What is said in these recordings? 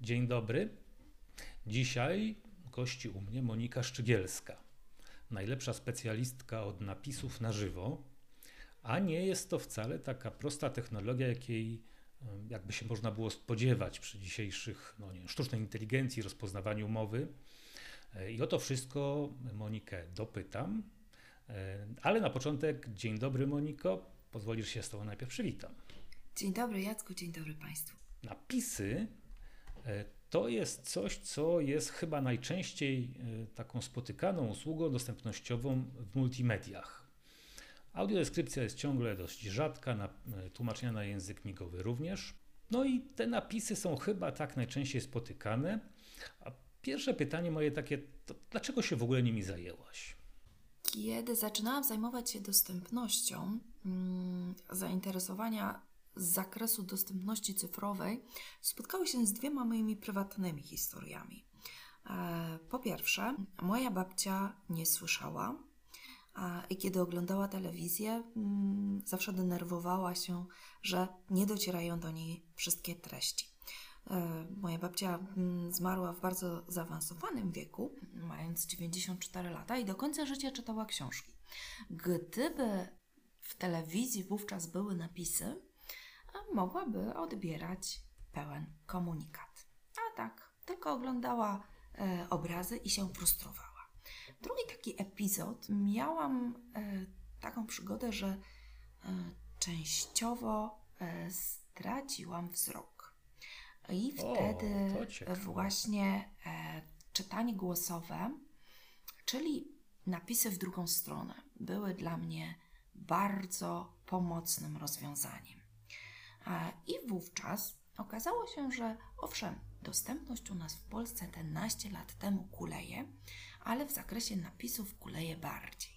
Dzień dobry. Dzisiaj gości u mnie Monika Szczygielska, najlepsza specjalistka od napisów na żywo, a nie jest to wcale taka prosta technologia, jakiej jakby się można było spodziewać przy dzisiejszych no nie, sztucznej inteligencji, rozpoznawaniu mowy. E, I o to wszystko Monikę dopytam. E, ale na początek, dzień dobry Moniko, pozwolisz się z Tobą najpierw przywitam. Dzień dobry Jacku, dzień dobry Państwu. Napisy e, to jest coś, co jest chyba najczęściej taką spotykaną usługą dostępnościową w multimediach. Audiodeskrypcja jest ciągle dość rzadka, na, tłumaczenia na język migowy również. No i te napisy są chyba tak najczęściej spotykane. A pierwsze pytanie moje takie, dlaczego się w ogóle nimi zajęłaś? Kiedy zaczynałam zajmować się dostępnością, hmm, zainteresowania z zakresu dostępności cyfrowej spotkały się z dwiema moimi prywatnymi historiami. E, po pierwsze, moja babcia nie słyszała, i kiedy oglądała telewizję, mm, zawsze denerwowała się, że nie docierają do niej wszystkie treści. E, moja babcia mm, zmarła w bardzo zaawansowanym wieku, mając 94 lata, i do końca życia czytała książki. Gdyby w telewizji wówczas były napisy, mogłaby odbierać pełen komunikat. A tak, tylko oglądała e, obrazy i się frustrowała. Drugi taki epizod miałam e, taką przygodę, że e, częściowo e, straciłam wzrok. I wtedy o, właśnie e, czytanie głosowe, czyli napisy w drugą stronę, były dla mnie bardzo pomocnym rozwiązaniem. E, I wówczas okazało się, że owszem, dostępność u nas w Polsce te naście lat temu kuleje, ale w zakresie napisów kuleje bardziej.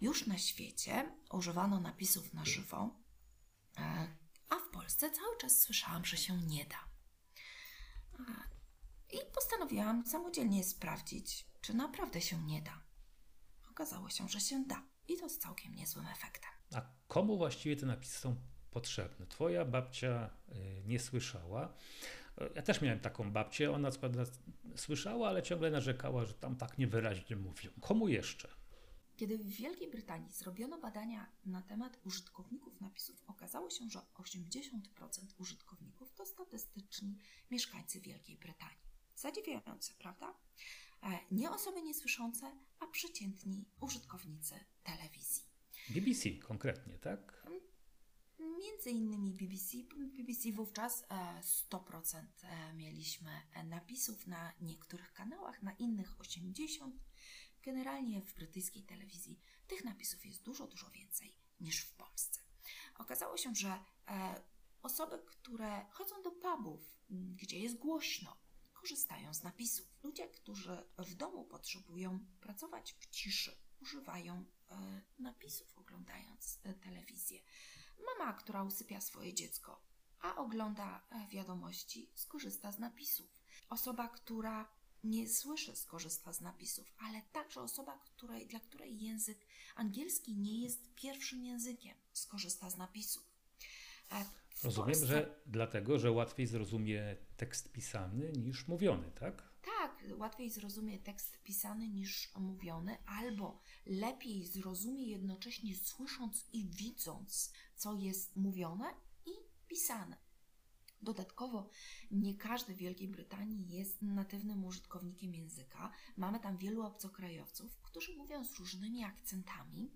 Już na świecie używano napisów na żywo, e, a w Polsce cały czas słyszałam, że się nie da. I postanowiłam samodzielnie sprawdzić, czy naprawdę się nie da. Okazało się, że się da i to z całkiem niezłym efektem. A komu właściwie te napisy są potrzebne? Twoja babcia y, nie słyszała, ja też miałem taką babcię, ona co prawda słyszała, ale ciągle narzekała, że tam tak niewyraźnie mówią. Komu jeszcze? Kiedy w Wielkiej Brytanii zrobiono badania na temat użytkowników napisów, okazało się, że 80% użytkowników to statystyczni mieszkańcy Wielkiej Brytanii. Zadziwiające, prawda? E, nie osoby niesłyszące, a przeciętni użytkownicy telewizji. BBC konkretnie, tak? Między innymi BBC, BBC wówczas 100% e, e, mieliśmy napisów na niektórych kanałach, na innych 80%. Generalnie w brytyjskiej telewizji tych napisów jest dużo, dużo więcej niż w Polsce. Okazało się, że osoby, które chodzą do pubów, gdzie jest głośno, korzystają z napisów. Ludzie, którzy w domu potrzebują pracować w ciszy, używają napisów oglądając telewizję. Mama, która usypia swoje dziecko, a ogląda e, wiadomości, skorzysta z napisów. Osoba, która nie słyszy, skorzysta z napisów, ale także osoba, której, dla której język angielski nie jest pierwszym językiem, skorzysta z napisów. E, Rozumiem, Polsce... że dlatego, że łatwiej zrozumie tekst pisany niż mówiony, tak? Tak, łatwiej zrozumie tekst pisany niż mówiony, albo lepiej zrozumie jednocześnie słysząc i widząc, co jest mówione i pisane. Dodatkowo, nie każdy w Wielkiej Brytanii jest natywnym użytkownikiem języka. Mamy tam wielu obcokrajowców, którzy mówią z różnymi akcentami,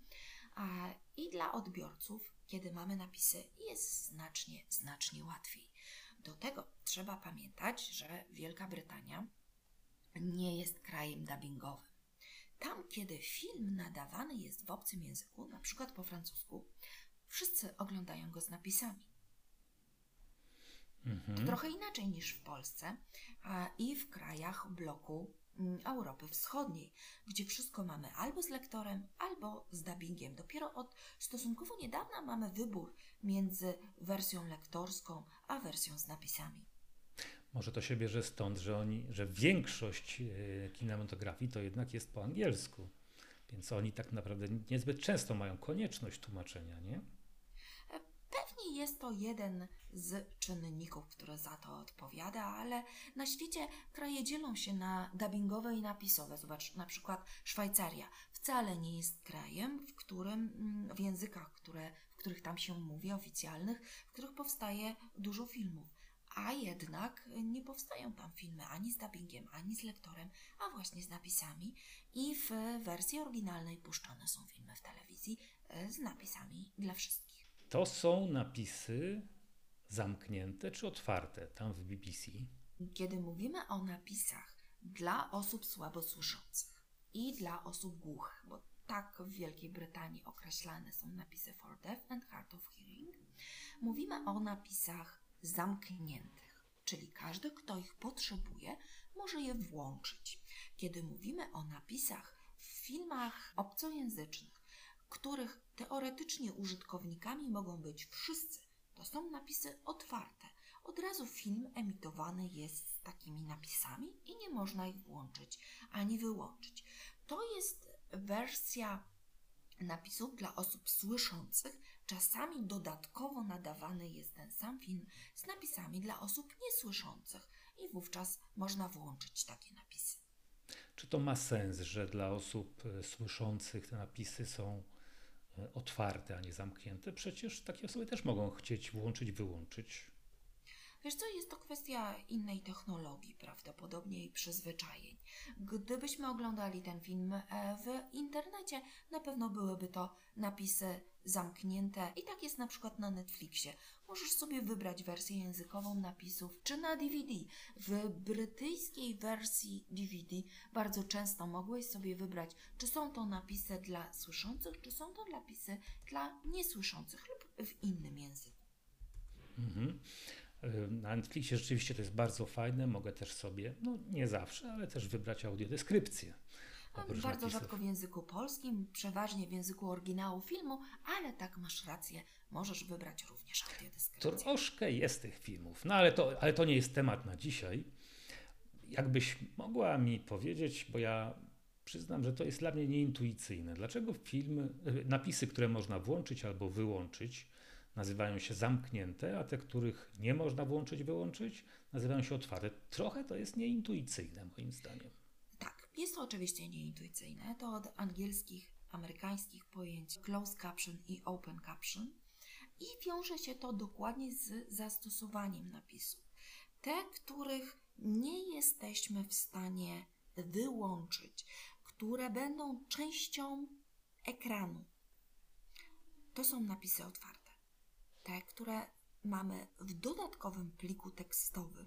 i dla odbiorców, kiedy mamy napisy, jest znacznie, znacznie łatwiej. Do tego trzeba pamiętać, że Wielka Brytania nie jest krajem dubbingowym. Tam, kiedy film nadawany jest w obcym języku, na przykład po francusku, wszyscy oglądają go z napisami. Mhm. To trochę inaczej niż w Polsce a i w krajach bloku mm, Europy Wschodniej, gdzie wszystko mamy albo z lektorem, albo z dubbingiem. Dopiero od stosunkowo niedawna mamy wybór między wersją lektorską a wersją z napisami. Może to się bierze stąd, że, oni, że większość e, kinematografii to jednak jest po angielsku. Więc oni tak naprawdę niezbyt często mają konieczność tłumaczenia, nie? Pewnie jest to jeden z czynników, który za to odpowiada, ale na świecie kraje dzielą się na dubbingowe i napisowe. Zobacz, na przykład Szwajcaria wcale nie jest krajem, w którym mm, w językach, które, w których tam się mówi, oficjalnych, w których powstaje dużo filmów. A jednak nie powstają tam filmy ani z dubbingiem, ani z lektorem, a właśnie z napisami. I w wersji oryginalnej puszczone są filmy w telewizji e, z napisami dla wszystkich. To są napisy zamknięte czy otwarte tam w BBC? Kiedy mówimy o napisach dla osób słabosłyszących i dla osób głuchych, bo tak w Wielkiej Brytanii określane są napisy for deaf and hard of hearing, mówimy o napisach zamkniętych, czyli każdy, kto ich potrzebuje, może je włączyć. Kiedy mówimy o napisach w filmach obcojęzycznych, których teoretycznie użytkownikami mogą być wszyscy, to są napisy otwarte. Od razu film emitowany jest z takimi napisami i nie można ich włączyć ani wyłączyć. To jest wersja napisów dla osób słyszących. Czasami dodatkowo nadawany jest ten sam film z napisami dla osób niesłyszących i wówczas można włączyć takie napisy. Czy to ma sens, że dla osób e, słyszących te napisy są otwarte, a nie zamknięte? Przecież takie osoby też mogą chcieć włączyć, wyłączyć. Wiesz co, jest to kwestia innej technologii, prawdopodobnie i przyzwyczajeń. Gdybyśmy oglądali ten film e, w internecie, na pewno byłyby to napisy zamknięte i tak jest na przykład na Netflixie. Możesz sobie wybrać wersję językową napisów, czy na DVD. W brytyjskiej wersji DVD bardzo często mogłeś sobie wybrać, czy są to napisy dla słyszących, czy są to napisy dla niesłyszących lub w innym języku. Mhm. Na Netflixie rzeczywiście to jest bardzo fajne. Mogę też sobie, no nie zawsze, ale też wybrać audiodeskrypcję. Bardzo napisów. rzadko w języku polskim, przeważnie w języku oryginału filmu, ale tak masz rację, możesz wybrać również audiodeskrypcję. Troszkę jest tych filmów, no ale to, ale to nie jest temat na dzisiaj. Jakbyś mogła mi powiedzieć, bo ja przyznam, że to jest dla mnie nieintuicyjne. Dlaczego film, napisy, które można włączyć albo wyłączyć, nazywają się zamknięte, a te, których nie można włączyć, wyłączyć, nazywają się otwarte. Trochę to jest nieintuicyjne moim zdaniem. Tak, jest to oczywiście nieintuicyjne. To od angielskich, amerykańskich pojęć closed caption i open caption i wiąże się to dokładnie z zastosowaniem napisów. Te, których nie jesteśmy w stanie wyłączyć, które będą częścią ekranu, to są napisy otwarte te, które mamy w dodatkowym pliku tekstowym.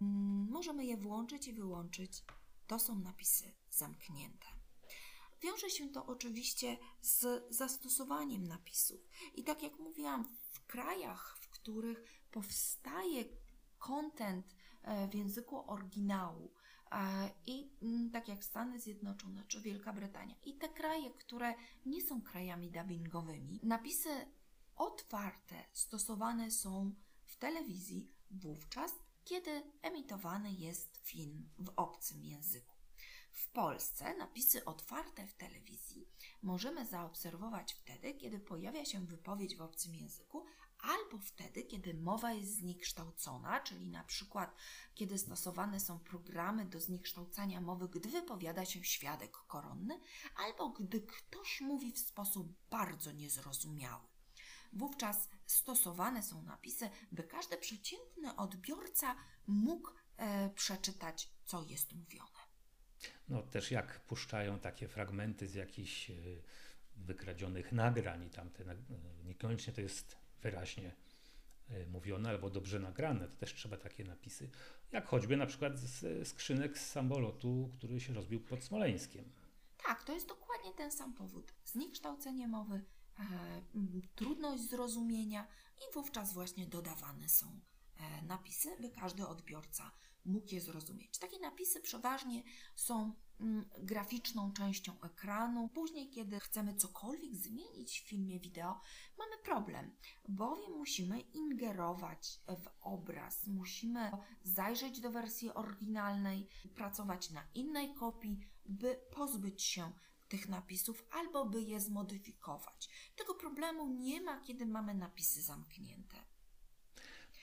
Możemy je włączyć i wyłączyć. To są napisy zamknięte. Wiąże się to oczywiście z zastosowaniem napisów. I tak jak mówiłam, w krajach, w których powstaje content e, w języku oryginału, e, i mm, tak jak Stany Zjednoczone czy Wielka Brytania, i te kraje, które nie są krajami dubbingowymi, napisy otwarte stosowane są w telewizji wówczas, kiedy emitowany jest film w obcym języku. W Polsce napisy otwarte w telewizji możemy zaobserwować wtedy, kiedy pojawia się wypowiedź w obcym języku, albo wtedy, kiedy mowa jest zniekształcona, czyli na przykład kiedy stosowane są programy do zniekształcania mowy, gdy wypowiada się świadek koronny, albo gdy ktoś mówi w sposób bardzo niezrozumiały. Wówczas stosowane są napisy, by każdy przeciętny odbiorca mógł e, przeczytać, co jest mówione. No też jak puszczają takie fragmenty z jakichś e, wykradzionych nagrań i tamte, e, niekoniecznie to jest wyraźnie e, mówione albo dobrze nagrane, to też trzeba takie napisy, jak choćby na przykład z skrzynek z samolotu, który się rozbił pod Smoleńskiem. Tak, to jest dokładnie ten sam powód. Zniekształcenie mowy, trudność zrozumienia i wówczas właśnie dodawane są e, napisy, by każdy odbiorca mógł je zrozumieć. Takie napisy przeważnie są graficzną częścią ekranu. Później, kiedy chcemy cokolwiek zmienić w filmie wideo, mamy problem, bowiem musimy ingerować w obraz, musimy zajrzeć do wersji oryginalnej, pracować na innej kopii, by pozbyć się tych napisów albo by je zmodyfikować. Tego problemu nie ma, kiedy mamy napisy zamknięte.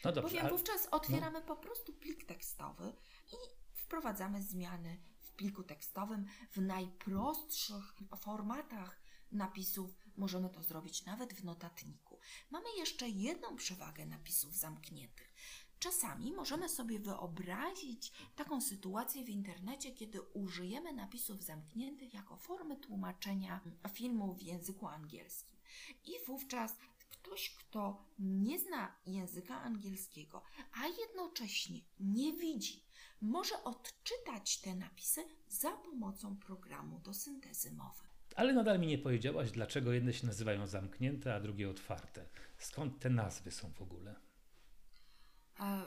No dobrze, Bowiem ale- wówczas otwieramy po prostu plik tekstowy i wprowadzamy zmiany w pliku tekstowym w najprostszych formatach napisów. Możemy to zrobić nawet w notatniku. Mamy jeszcze jedną przewagę napisów zamkniętych. Czasami możemy sobie wyobrazić taką sytuację w internecie, kiedy użyjemy napisów zamkniętych jako formy tłumaczenia filmu w języku angielskim. I wówczas ktoś, kto nie zna języka angielskiego, a jednocześnie nie widzi, może odczytać te napisy za pomocą programu do syntezy mowy. Ale nadal mi nie powiedziałaś, dlaczego jedne się nazywają zamknięte, a drugie otwarte. Skąd te nazwy są w ogóle?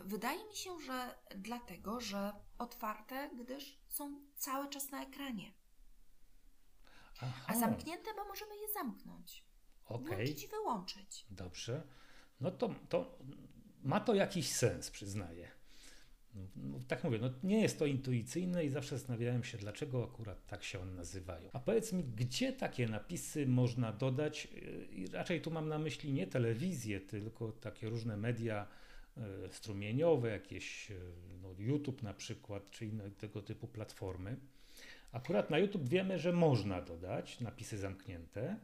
Wydaje mi się, że dlatego, że otwarte, gdyż są cały czas na ekranie, Aha, a zamknięte, bo możemy je zamknąć, okej, włączyć i wyłączyć. dobrze. No to, to ma to jakiś sens, przyznaję. No, tak mówię, no nie jest to intuicyjne i zawsze zastanawiałem się, dlaczego akurat tak się one nazywają. A powiedz mi, gdzie takie napisy można dodać? Yy, I raczej tu mam na myśli nie telewizję, tylko takie różne media strumieniowe, jakieś e, no, YouTube na przykład, czy inne tego typu platformy. Akurat na YouTube wiemy, że można dodać napisy zamknięte,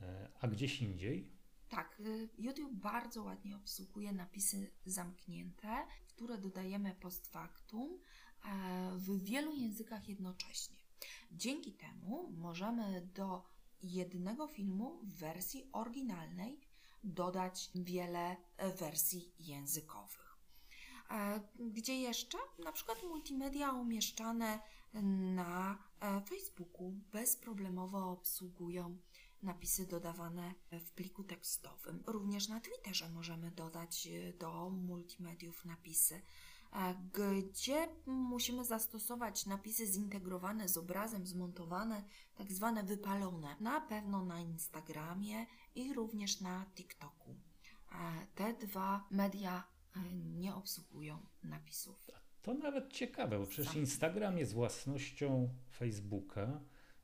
e, a gdzieś indziej Tak, YouTube bardzo ładnie obsługuje napisy zamknięte, które dodajemy post factum e, w wielu językach jednocześnie. Dzięki temu możemy do jednego filmu w wersji oryginalnej dodać wiele e, wersji językowych. E, Gdzie jeszcze? Na przykład multimedia umieszczane na e, Facebooku bezproblemowo obsługują napisy dodawane w pliku tekstowym. Również na Twitterze możemy dodać do multimediów napisy, gdzie musimy zastosować napisy zintegrowane z obrazem, zmontowane, tak zwane wypalone. Na pewno na Instagramie i również na TikToku. Te dwa media e, nie obsługują napisów. To nawet ciekawe, bo przecież. Instagram jest własnością Facebooka.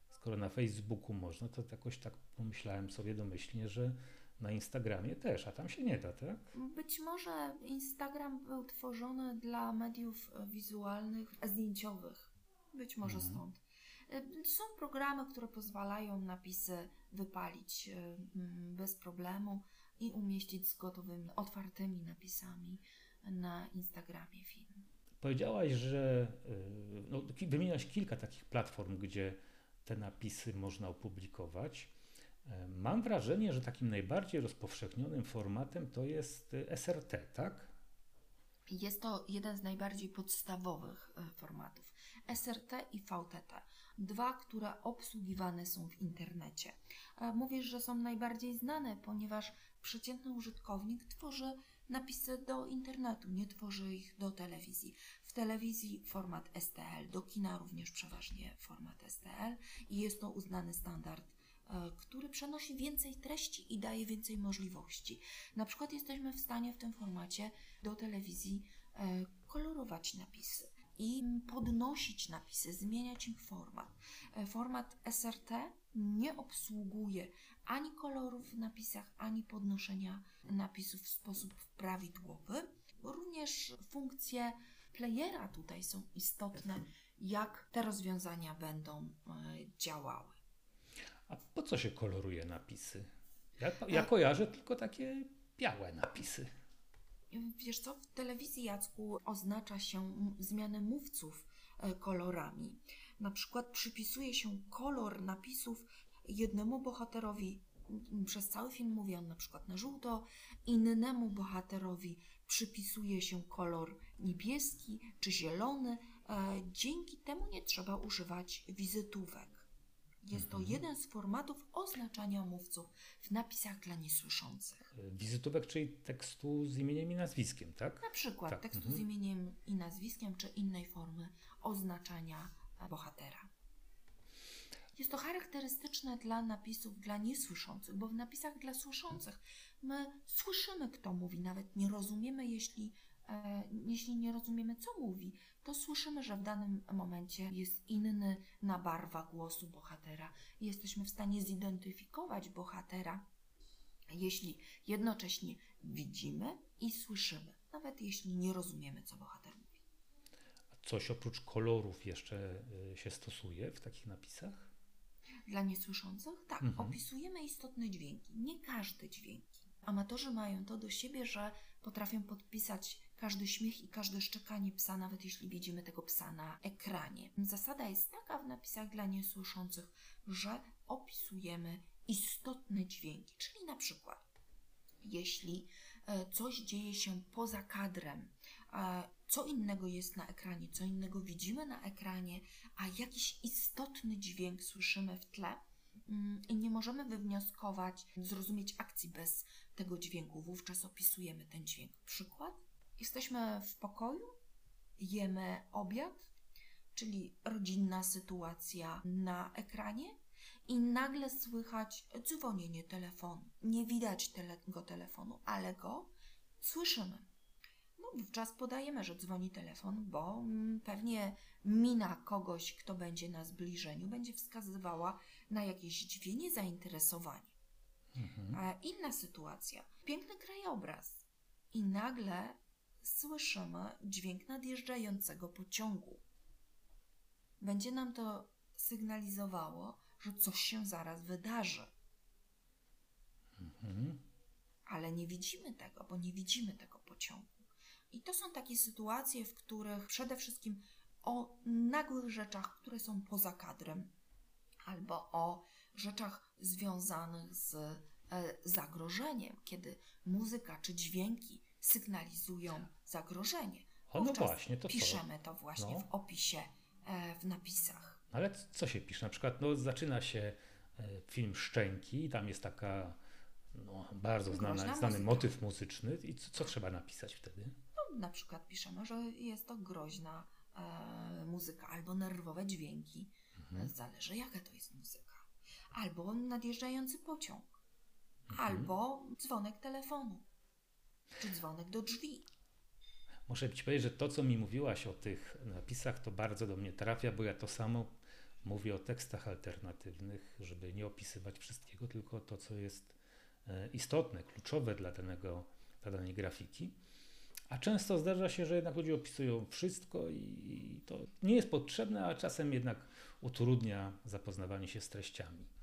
Skoro na Facebooku można, to jakoś tak pomyślałem sobie domyślnie, że na Instagramie też, a tam się nie da, tak? Być może Instagram był tworzony dla mediów wizualnych, zdjęciowych. Być może Mhm. stąd. E, Są programy, które pozwalają napisy wypalić e, mm, bez problemu i umieścić z gotowymi, otwartymi napisami na Instagramie film. Powiedziałaś, że y, no, wymieniałaś kilka takich platform, gdzie te napisy można opublikować. E, Mam wrażenie, że takim najbardziej rozpowszechnionym formatem to jest y, SRT, tak? Jest to jeden z najbardziej podstawowych e, formatów. SRT i VTT. Dwa, które obsługiwane są w internecie. E, Mówisz, że są najbardziej znane, ponieważ przeciętny użytkownik tworzy napisy do internetu, nie tworzy ich do telewizji. W telewizji format STL, do kina również przeważnie format STL i jest to uznany standard, e, który przenosi więcej treści i daje więcej możliwości. Na przykład jesteśmy w stanie w tym formacie do telewizji e, kolorować napisy i podnosić napisy, zmieniać ich format. E, Format SRT nie obsługuje ani kolorów w napisach, ani podnoszenia napisów w sposób prawidłowy. Również funkcje playera tutaj są istotne, jak te rozwiązania będą e, działały. A po co się koloruje napisy? Ja, ja kojarzę tylko takie białe napisy. Wiesz co, w telewizji Jacku oznacza się zmianę mówców e, kolorami. Na przykład przypisuje się kolor napisów jednemu bohaterowi. Przez cały film mówi on na przykład na żółto, innemu bohaterowi przypisuje się kolor niebieski czy zielony. E, Dzięki temu nie trzeba używać wizytówek. Jest to jeden z formatów oznaczania mówców w napisach dla niesłyszących. E, Wizytówek, czyli tekstu z imieniem i nazwiskiem, tak? Na przykład Tak, tekstu mhm. z imieniem i nazwiskiem, czy innej formy oznaczania e, bohatera. Jest to charakterystyczne dla napisów dla niesłyszących, bo w napisach dla słyszących my słyszymy, kto mówi, nawet nie rozumiemy, jeśli, e, jeśli nie rozumiemy, co mówi, to słyszymy, że w danym momencie jest inny na barwa głosu bohatera. Jesteśmy w stanie zidentyfikować bohatera, jeśli jednocześnie widzimy i słyszymy, nawet jeśli nie rozumiemy, co bohater mówi. A coś oprócz kolorów jeszcze y, się stosuje w takich napisach? Dla niesłyszących? Tak, Mhm. opisujemy istotne dźwięki, nie każde dźwięki. Amatorzy mają to do siebie, że potrafią podpisać każdy śmiech i każde szczekanie psa, nawet jeśli widzimy tego psa na ekranie. Zasada jest taka w napisach dla niesłyszących, że opisujemy istotne dźwięki, czyli na przykład jeśli e, coś dzieje się poza kadrem, co innego jest na ekranie, co innego widzimy na ekranie, a jakiś istotny dźwięk słyszymy w tle mm, i nie możemy wywnioskować, zrozumieć akcji bez tego dźwięku, wówczas opisujemy ten dźwięk. Przykład? Jesteśmy w pokoju, jemy obiad, czyli rodzinna sytuacja na ekranie i nagle słychać dzwonienie telefonu. Nie widać tego telefonu, ale go słyszymy. No wówczas podajemy, że dzwoni telefon, bo mm, pewnie mina kogoś, kto będzie na zbliżeniu, będzie wskazywała na jakieś dźwięk zainteresowanie. Mhm. A inna sytuacja. Piękny krajobraz. I nagle słyszymy dźwięk nadjeżdżającego pociągu. Będzie nam to sygnalizowało, że coś się zaraz wydarzy. Mhm. Ale nie widzimy tego, bo nie widzimy tego pociągu. I to są takie sytuacje, w których przede wszystkim o nagłych rzeczach, które są poza kadrem, albo o rzeczach związanych z e, zagrożeniem, kiedy muzyka czy dźwięki sygnalizują zagrożenie. O, no właśnie, to co? piszemy to właśnie No. w opisie, e, w napisach. Ale co się pisze? Na przykład no, zaczyna się e, film Szczęki i tam jest taka no, bardzo znana, znany muzyka. motyw muzyczny. I co, co trzeba napisać wtedy? No, na przykład piszemy, że jest to groźna e, muzyka albo nerwowe dźwięki. Mhm. Zależy, jaka to jest muzyka. Albo nadjeżdżający pociąg, albo dzwonek telefonu, czy dzwonek do drzwi. Muszę Ci powiedzieć, że to, co mi mówiłaś o tych napisach, to bardzo do mnie trafia, bo ja to samo mówię o tekstach alternatywnych, żeby nie opisywać wszystkiego, tylko to, co jest e, istotne, kluczowe dla, danego, dla danej grafiki. A często zdarza się, że jednak ludzie opisują wszystko i to nie jest potrzebne, a czasem jednak utrudnia zapoznawanie się z treściami.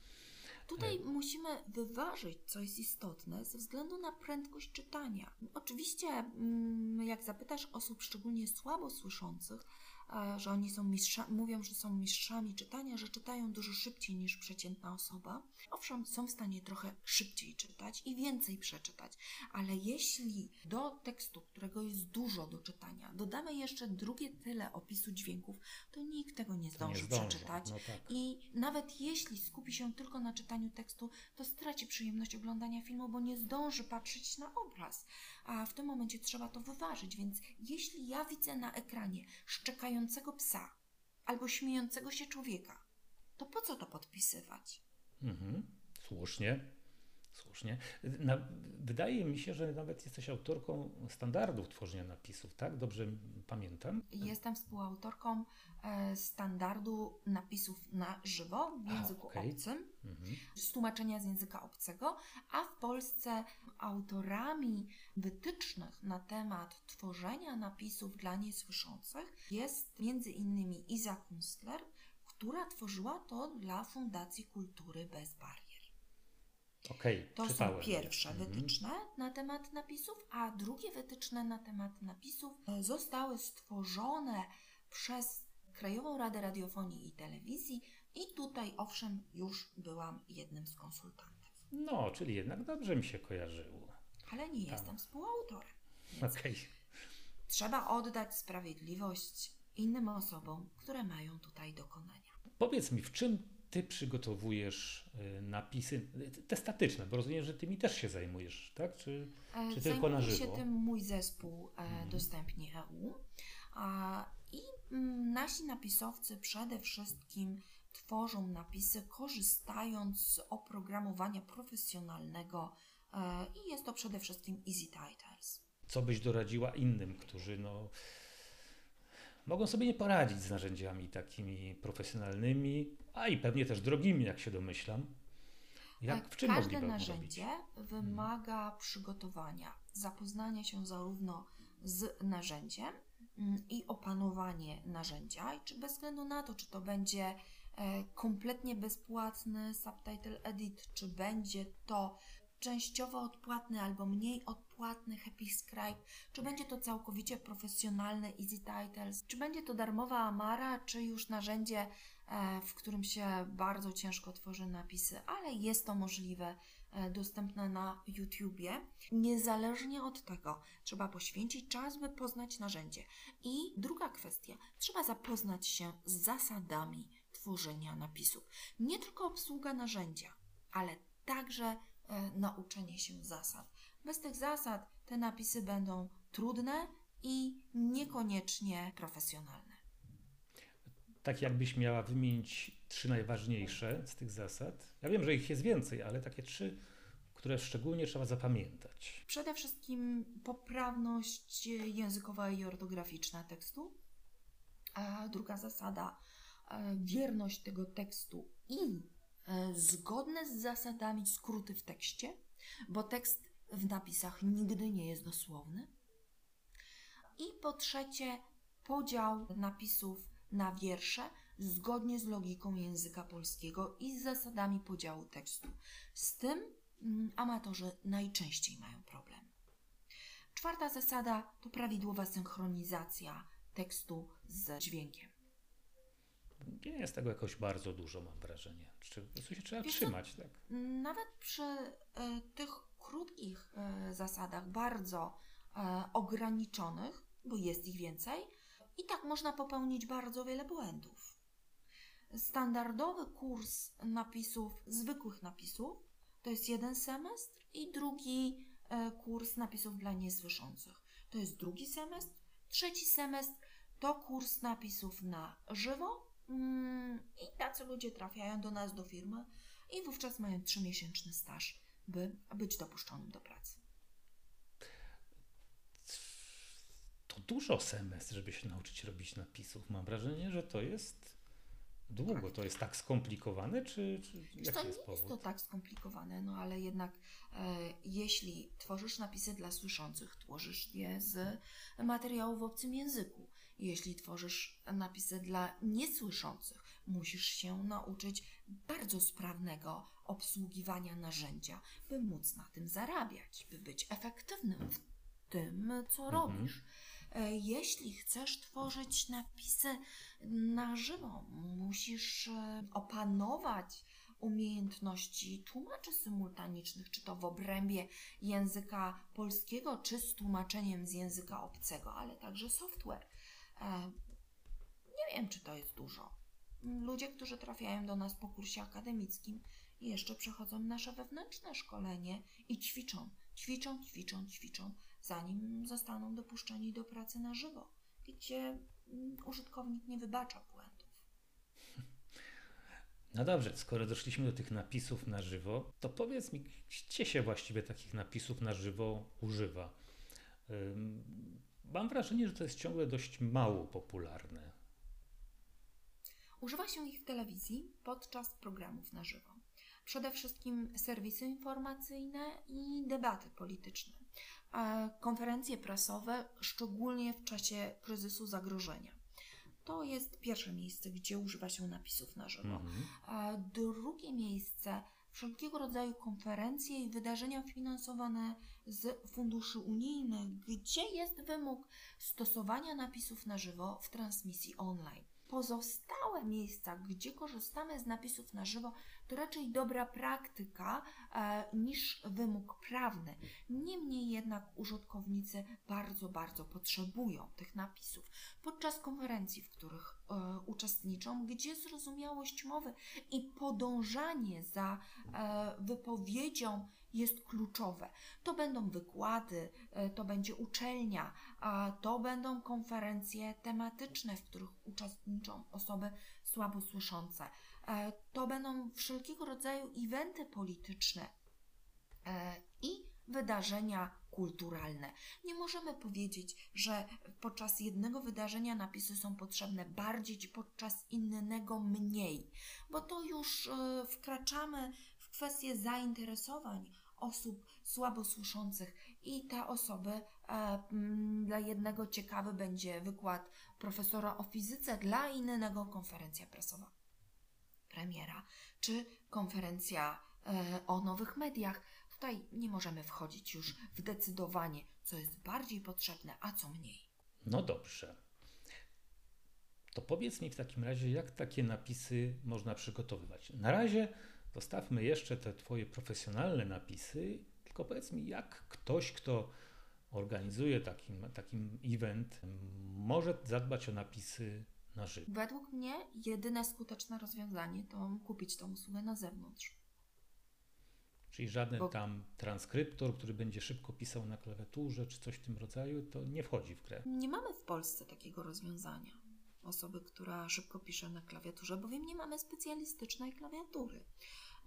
Tutaj musimy wyważyć, co jest istotne, ze względu na prędkość czytania. Oczywiście, mm, jak zapytasz osób szczególnie słabo słyszących, e, że oni są mistrza, mówią, że są mistrzami czytania, że czytają dużo szybciej niż przeciętna osoba. Owszem, są w stanie trochę szybciej czytać i więcej przeczytać, ale jeśli do tekstu, którego jest dużo do czytania, dodamy jeszcze drugie tyle opisu dźwięków, to nikt tego nie zdąży, nie zdążą. przeczytać. No tak. I nawet jeśli skupi się tylko na czytaniu tekstu, to straci przyjemność oglądania filmu, bo nie zdąży patrzeć na obraz. A w tym momencie trzeba to wyważyć. Więc jeśli ja widzę na ekranie szczekającego psa albo śmiejącego się człowieka, to po co to podpisywać? Mhm. Słusznie. Słusznie. Na, wydaje mi się, że nawet jesteś autorką standardów tworzenia napisów, tak? Dobrze pamiętam? Jestem współautorką e, standardu napisów na żywo w A, języku okej. obcym. Mhm. z tłumaczenia z języka obcego, a w Polsce autorami wytycznych na temat tworzenia napisów dla niesłyszących jest między innymi Iza Kunstler, która tworzyła to dla Fundacji Kultury Bez Barier. Okej, To czytałem. są pierwsze Mhm. wytyczne na temat napisów, a drugie wytyczne na temat napisów e, zostały stworzone przez Krajową Radę Radiofonii i Telewizji i tutaj owszem już byłam jednym z konsultantów. No, czyli jednak dobrze mi się kojarzyło. ale nie Tak. jestem współautorem. Okej. trzeba oddać sprawiedliwość innym osobom, które mają tutaj dokonania. Powiedz mi, w czym ty przygotowujesz y, napisy te statyczne, bo rozumiem, że tymi też się zajmujesz, tak? Czy, E, czy tylko na żywo? Mhm. się tym mój zespół e, Dostępnie EU. I mm, nasi napisowcy przede wszystkim tworzą napisy korzystając z oprogramowania profesjonalnego e, i jest to przede wszystkim Easy Titles. Co byś doradziła innym, którzy no, mogą sobie nie poradzić z narzędziami takimi profesjonalnymi, a i pewnie też drogimi, jak się domyślam. Jak, w czym Każde narzędzie wymaga przygotowania, zapoznania się zarówno z narzędziem mm, i opanowanie narzędzia, i czy bez względu na to, czy to będzie e, kompletnie bezpłatny subtitle edit, czy będzie to częściowo odpłatny albo mniej odpłatny Happy Scribe, czy będzie to całkowicie profesjonalny Easy Titles, czy będzie to darmowa Amara, czy już narzędzie, e, w którym się bardzo ciężko tworzy napisy, ale jest to możliwe, e, dostępne na YouTubie. Niezależnie od tego, trzeba poświęcić czas, by poznać narzędzie. I druga kwestia, trzeba zapoznać się z zasadami tworzenia napisów. Nie tylko obsługa narzędzia, ale także e, nauczenie się zasad. Bez tych zasad te napisy będą trudne i niekoniecznie profesjonalne. Tak jakbyś miała wymienić trzy najważniejsze z tych zasad. Ja wiem, że ich jest więcej, ale takie trzy, które szczególnie trzeba zapamiętać. Przede wszystkim poprawność językowa i ortograficzna tekstu. A druga zasada, e, wierność tego tekstu i e, zgodne z zasadami skróty w tekście, bo tekst w napisach nigdy nie jest dosłowny. I po trzecie, podział napisów na wiersze zgodnie z logiką języka polskiego i z zasadami podziału tekstu. Z tym mm, amatorzy najczęściej mają problem. Czwarta zasada to prawidłowa synchronizacja tekstu z dźwiękiem. Nie jest tego jakoś bardzo dużo, mam wrażenie. Czy prostu się trzeba Wiesz trzymać, tak? Nawet przy e, tych krótkich e, zasadach, bardzo e, ograniczonych, bo jest ich więcej, i tak można popełnić bardzo wiele błędów. Standardowy kurs napisów, zwykłych napisów, to jest jeden semestr i drugi e, kurs napisów dla niesłyszących. To jest drugi semestr. Trzeci semestr to kurs napisów na żywo mm, i tacy ludzie trafiają do nas, do firmy i wówczas mają trzymiesięczny staż, by być dopuszczonym do pracy. To dużo semestr, żeby się nauczyć robić napisów. Mam wrażenie, że to jest długo. To jest tak skomplikowane, czy, czy jaki co, jest nie jest to powód? tak skomplikowane, no ale jednak e, jeśli tworzysz napisy dla słyszących, tworzysz je z materiału w obcym języku. Jeśli tworzysz napisy dla niesłyszących, musisz się nauczyć bardzo sprawnego obsługiwania narzędzia, by móc na tym zarabiać, by być efektywnym w tym, co robisz. E, Jeśli chcesz tworzyć napisy na żywo, musisz e, opanować umiejętności tłumaczy symultanicznych, czy to w obrębie języka polskiego, czy z tłumaczeniem z języka obcego, ale także software. E, Nie wiem, czy to jest dużo. Ludzie, którzy trafiają do nas po kursie akademickim, jeszcze przechodzą nasze wewnętrzne szkolenie i ćwiczą, ćwiczą, ćwiczą, ćwiczą, zanim zostaną dopuszczeni do pracy na żywo, gdzie mm, użytkownik nie wybacza błędów. No dobrze, skoro doszliśmy do tych napisów na żywo, to powiedz mi, gdzie się właściwie takich napisów na żywo używa? Mam wrażenie, że to jest ciągle dość mało popularne. Używa się ich w telewizji podczas programów na żywo. Przede wszystkim serwisy informacyjne i debaty polityczne. Konferencje prasowe, szczególnie w czasie kryzysu zagrożenia. To jest pierwsze miejsce, gdzie używa się napisów na żywo. Mhm. Drugie miejsce wszelkiego rodzaju konferencje i wydarzenia finansowane z funduszy unijnych, gdzie jest wymóg stosowania napisów na żywo w transmisji online. Pozostałe miejsca, gdzie korzystamy z napisów na żywo, to raczej dobra praktyka e, niż wymóg prawny. Niemniej jednak użytkownicy bardzo, bardzo potrzebują tych napisów. Podczas konferencji, w których e, uczestniczą, gdzie zrozumiałość mowy i podążanie za e, wypowiedzią jest kluczowe. To będą wykłady, e, to będzie uczelnia, to będą konferencje tematyczne, w których uczestniczą osoby słabosłyszące. E, To będą wszelkiego rodzaju eventy polityczne e, i wydarzenia kulturalne. Nie możemy powiedzieć, że podczas jednego wydarzenia napisy są potrzebne bardziej, podczas innego mniej, bo to już wkraczamy w kwestię zainteresowań osób słabosłyszących i te osoby, e, m, dla jednego ciekawy będzie wykład profesora o fizyce, dla innego konferencja prasowa premiera, czy konferencja e, o nowych mediach. Tutaj nie możemy wchodzić już w decydowanie, co jest bardziej potrzebne, a co mniej. No dobrze. To powiedz mi w takim razie, jak takie napisy można przygotowywać. Na razie zostawmy jeszcze te Twoje profesjonalne napisy, tylko powiedz mi, jak ktoś, kto organizuje takim, takim event, może zadbać o napisy na żywo. Według mnie jedyne skuteczne rozwiązanie to kupić tą usługę na zewnątrz. Czyli żaden Bo- tam transkryptor, który będzie szybko pisał na klawiaturze, czy coś w tym rodzaju, to nie wchodzi w grę. Nie mamy w Polsce takiego rozwiązania. Osoby, która szybko pisze na klawiaturze, bowiem nie mamy specjalistycznej klawiatury.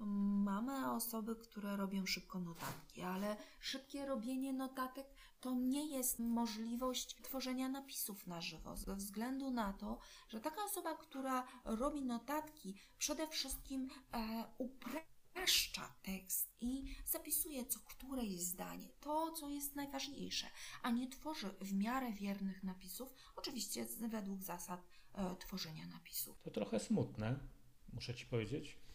Mamy osoby, które robią szybko notatki, ale szybkie robienie notatek to nie jest możliwość tworzenia napisów na żywo, ze względu na to, że taka osoba, która robi notatki, przede wszystkim e, upraszcza tekst i zapisuje co któreś zdanie, to co jest najważniejsze, a nie tworzy w miarę wiernych napisów, oczywiście według zasad e, tworzenia napisów. To trochę smutne, muszę Ci powiedzieć.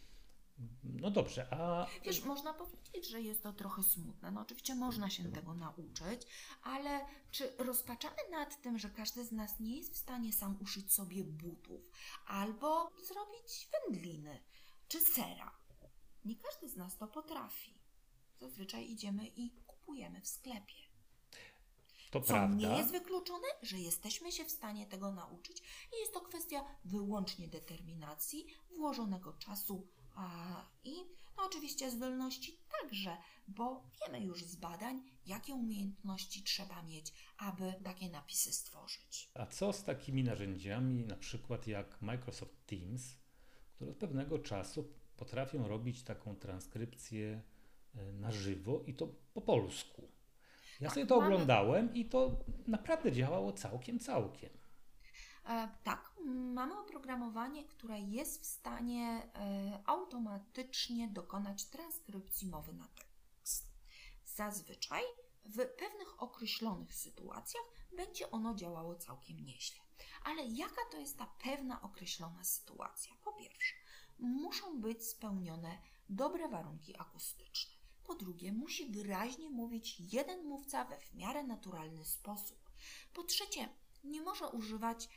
No dobrze, a Wiesz, można powiedzieć, że jest to trochę smutne. No oczywiście można się tego nauczyć, ale czy rozpaczamy nad tym, że każdy z nas nie jest w stanie sam uszyć sobie butów albo zrobić wędliny czy sera? Nie każdy z nas to potrafi. Zazwyczaj idziemy i kupujemy w sklepie. to Co prawda. nie jest wykluczone, że jesteśmy się w stanie tego nauczyć i jest to kwestia wyłącznie determinacji, włożonego czasu i no, oczywiście zdolności także, bo wiemy już z badań, jakie umiejętności trzeba mieć, aby takie napisy stworzyć. A co z takimi narzędziami, na przykład jak Microsoft Teams, które od pewnego czasu potrafią robić taką transkrypcję e, na żywo i to po polsku? Ja Tak, sobie to mamy- oglądałem i to naprawdę działało całkiem, całkiem. E, tak, mamy oprogramowanie, które jest w stanie e, automatycznie dokonać transkrypcji mowy na tekst. Zazwyczaj w pewnych określonych sytuacjach będzie ono działało całkiem nieźle. Ale jaka to jest ta pewna określona sytuacja? Po pierwsze, muszą być spełnione dobre warunki akustyczne. Po drugie, musi wyraźnie mówić jeden mówca we w miarę naturalny sposób. Po trzecie, nie może używać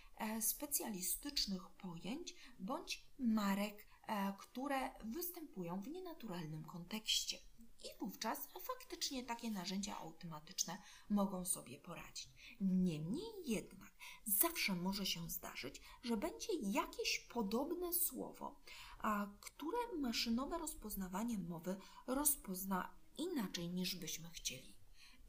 specjalistycznych pojęć bądź marek, e, które występują w nienaturalnym kontekście. I wówczas faktycznie takie narzędzia automatyczne mogą sobie poradzić. Niemniej jednak zawsze może się zdarzyć, że będzie jakieś podobne słowo, które maszynowe rozpoznawanie mowy rozpozna inaczej niż byśmy chcieli.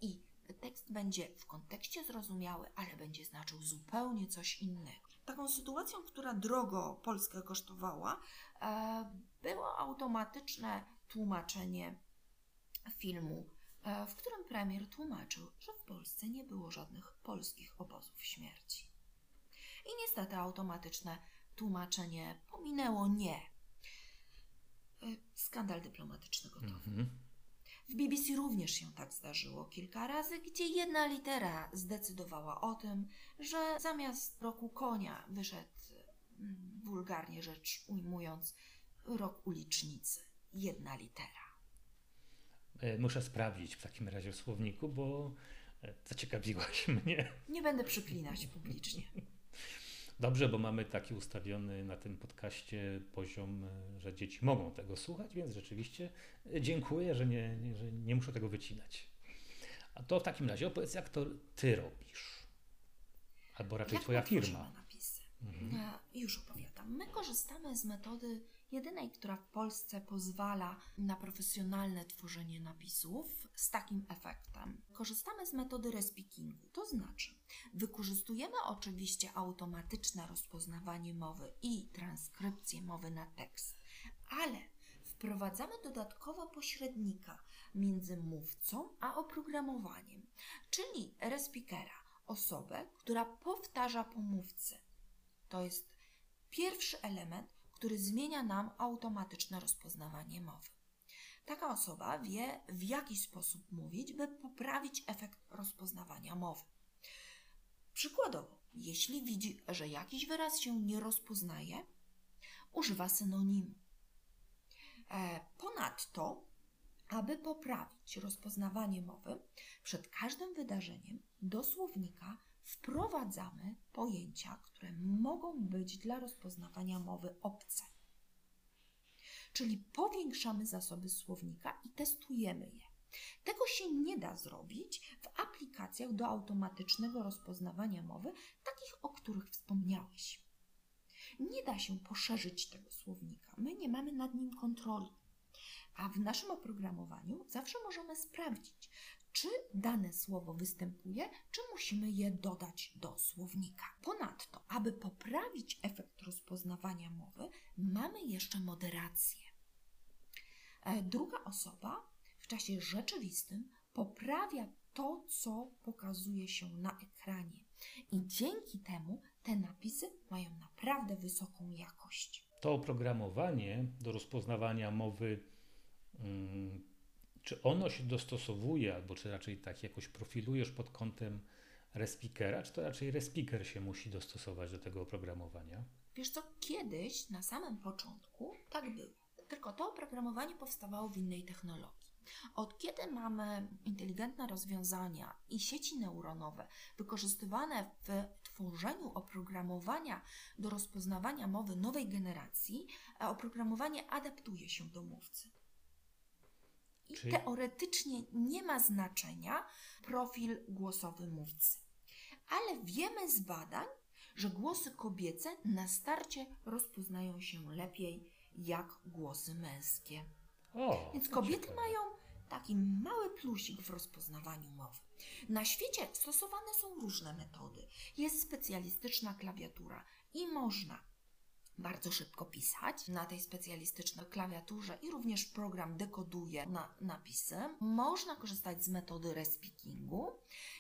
I tekst będzie w kontekście zrozumiały, ale będzie znaczył zupełnie coś innego. Taką sytuacją, która drogo Polskę kosztowała, e, było automatyczne tłumaczenie filmu, e, w którym premier tłumaczył, że w Polsce nie było żadnych polskich obozów śmierci. I niestety automatyczne tłumaczenie pominęło nie. E, Skandal dyplomatyczny gotowy. Mhm. W BBC również się tak zdarzyło kilka razy, gdzie jedna litera zdecydowała o tym, że zamiast roku konia wyszedł, mm, wulgarnie rzecz ujmując, rok ulicznicy. Jedna litera. E, Muszę sprawdzić w takim razie w słowniku, bo e, zaciekawiłaś mnie. Nie będę przeklinać publicznie. Dobrze, bo mamy taki ustawiony na tym podcaście poziom, e, że dzieci mogą tego słuchać, więc rzeczywiście e, dziękuję, że nie, nie, że nie muszę tego wycinać. A to w takim razie opowiedz, jak to ty robisz. Albo raczej Jak twoja firma. napisy? Mhm. E, Już opowiadam. My korzystamy z metody jedynej, która w Polsce pozwala na profesjonalne tworzenie napisów z takim efektem. Korzystamy z metody respeakingu, to znaczy wykorzystujemy oczywiście automatyczne rozpoznawanie mowy i transkrypcję mowy na tekst, ale wprowadzamy dodatkowo pośrednika między mówcą a oprogramowaniem, czyli respikera, osobę, która powtarza po mówcy. To jest pierwszy element, który zmienia nam automatyczne rozpoznawanie mowy. Taka osoba wie, w jaki sposób mówić, by poprawić efekt rozpoznawania mowy. Przykładowo, jeśli widzi, że jakiś wyraz się nie rozpoznaje, używa synonimu. E, ponadto, aby poprawić rozpoznawanie mowy, przed każdym wydarzeniem do słownika wprowadzamy pojęcia, które mogą być dla rozpoznawania mowy obce. Czyli powiększamy zasoby słownika i testujemy je. Tego się nie da zrobić w aplikacjach do automatycznego rozpoznawania mowy, takich o których wspomniałeś. Nie da się poszerzyć tego słownika. My nie mamy nad nim kontroli. A w naszym oprogramowaniu zawsze możemy sprawdzić, czy dane słowo występuje, czy musimy je dodać do słownika. Ponadto, aby poprawić efekt rozpoznawania mowy, mamy jeszcze moderację. E, druga osoba w czasie rzeczywistym poprawia to, co pokazuje się na ekranie. I dzięki temu te napisy mają naprawdę wysoką jakość. To oprogramowanie do rozpoznawania mowy, hmm, czy ono się dostosowuje, albo czy raczej tak jakoś profilujesz pod kątem respikera, czy to raczej respiker się musi dostosować do tego oprogramowania? Wiesz co, kiedyś na samym początku tak było. Tylko to oprogramowanie powstawało w innej technologii. Od kiedy mamy inteligentne rozwiązania i sieci neuronowe wykorzystywane w tworzeniu oprogramowania do rozpoznawania mowy nowej generacji, oprogramowanie adaptuje się do mówcy. I Czyli... teoretycznie nie ma znaczenia profil głosowy mówcy. Ale wiemy z badań, że głosy kobiece na starcie rozpoznają się lepiej jak głosy męskie. O, Więc kobiety mają taki mały plusik w rozpoznawaniu mowy. Na świecie stosowane są różne metody. Jest specjalistyczna klawiatura i można bardzo szybko pisać na tej specjalistycznej klawiaturze i również program dekoduje na napisy. Można korzystać z metody respeakingu.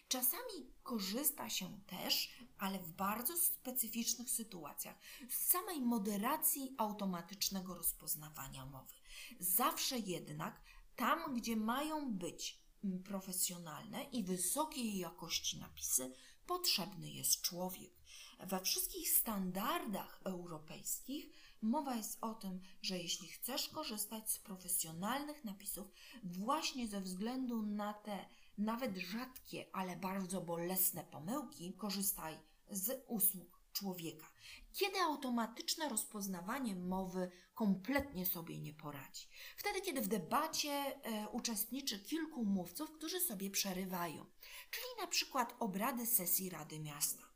Czasami korzysta się też, ale w bardzo specyficznych sytuacjach, z samej moderacji automatycznego rozpoznawania mowy. Zawsze jednak tam, gdzie mają być profesjonalne i wysokiej jakości napisy, potrzebny jest człowiek. We wszystkich standardach europejskich mowa jest o tym, że jeśli chcesz korzystać z profesjonalnych napisów, właśnie ze względu na te nawet rzadkie, ale bardzo bolesne pomyłki, korzystaj z usług człowieka. Kiedy automatyczne rozpoznawanie mowy kompletnie sobie nie poradzi? Wtedy, kiedy w debacie e, uczestniczy kilku mówców, którzy sobie przerywają, czyli na przykład obrady sesji Rady Miasta.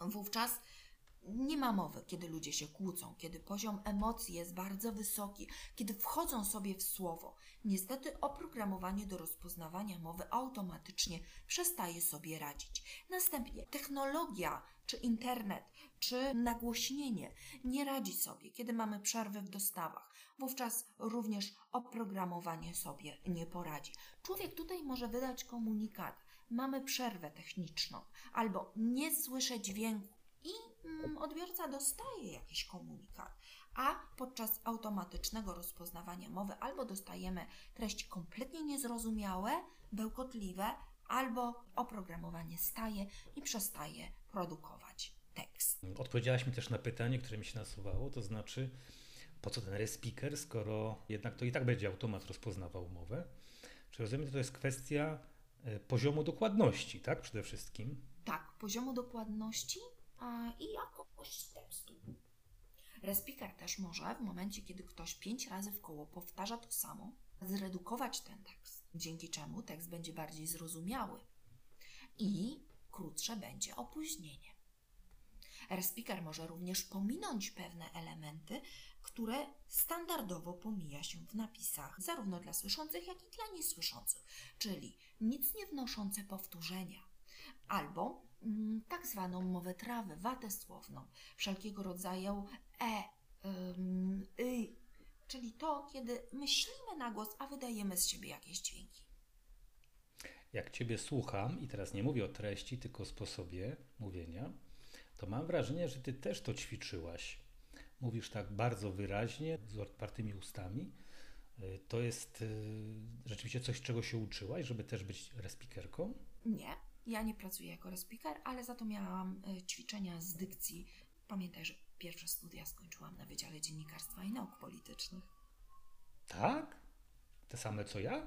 Wówczas nie ma mowy, kiedy ludzie się kłócą, kiedy poziom emocji jest bardzo wysoki, kiedy wchodzą sobie w słowo. Niestety oprogramowanie do rozpoznawania mowy automatycznie przestaje sobie radzić. Następnie technologia, czy internet, czy nagłośnienie nie radzi sobie, kiedy mamy przerwy w dostawach. Wówczas również oprogramowanie sobie nie poradzi. Człowiek tutaj może wydać komunikat. Mamy przerwę techniczną, albo nie słyszę dźwięku i mm, odbiorca dostaje jakiś komunikat, a podczas automatycznego rozpoznawania mowy albo dostajemy treści kompletnie niezrozumiałe, bełkotliwe, albo oprogramowanie staje i przestaje produkować tekst. Odpowiedziałaś mi też na pytanie, które mi się nasuwało, to znaczy po co ten respiker, skoro jednak to i tak będzie automat rozpoznawał mowę. Czy rozumiem, że to jest kwestia poziomu dokładności, tak? Przede wszystkim. Tak, poziomu dokładności a, i jakość tekstu. Respiker też może w momencie, kiedy ktoś pięć razy w koło powtarza to samo, zredukować ten tekst, dzięki czemu tekst będzie bardziej zrozumiały i krótsze będzie opóźnienie. Respiker może również pominąć pewne elementy, które standardowo pomija się w napisach, zarówno dla słyszących, jak i dla niesłyszących, czyli nic nie wnoszące powtórzenia, albo mm, tak zwaną mowę trawy, watę słowną, wszelkiego rodzaju e, y, czyli to, kiedy myślimy na głos, a wydajemy z siebie jakieś dźwięki. Jak Ciebie słucham, i teraz nie mówię o treści, tylko o sposobie mówienia, to mam wrażenie, że Ty też to ćwiczyłaś. Mówisz tak bardzo wyraźnie, z otwartymi ustami. Y, To jest y, rzeczywiście coś, czego się uczyłaś, żeby też być respikerką? Nie, ja nie pracuję jako respiker, ale za to miałam y, ćwiczenia z dykcji. Pamiętaj, że pierwsze studia skończyłam na Wydziale Dziennikarstwa i Nauk Politycznych. Tak? Te same co ja?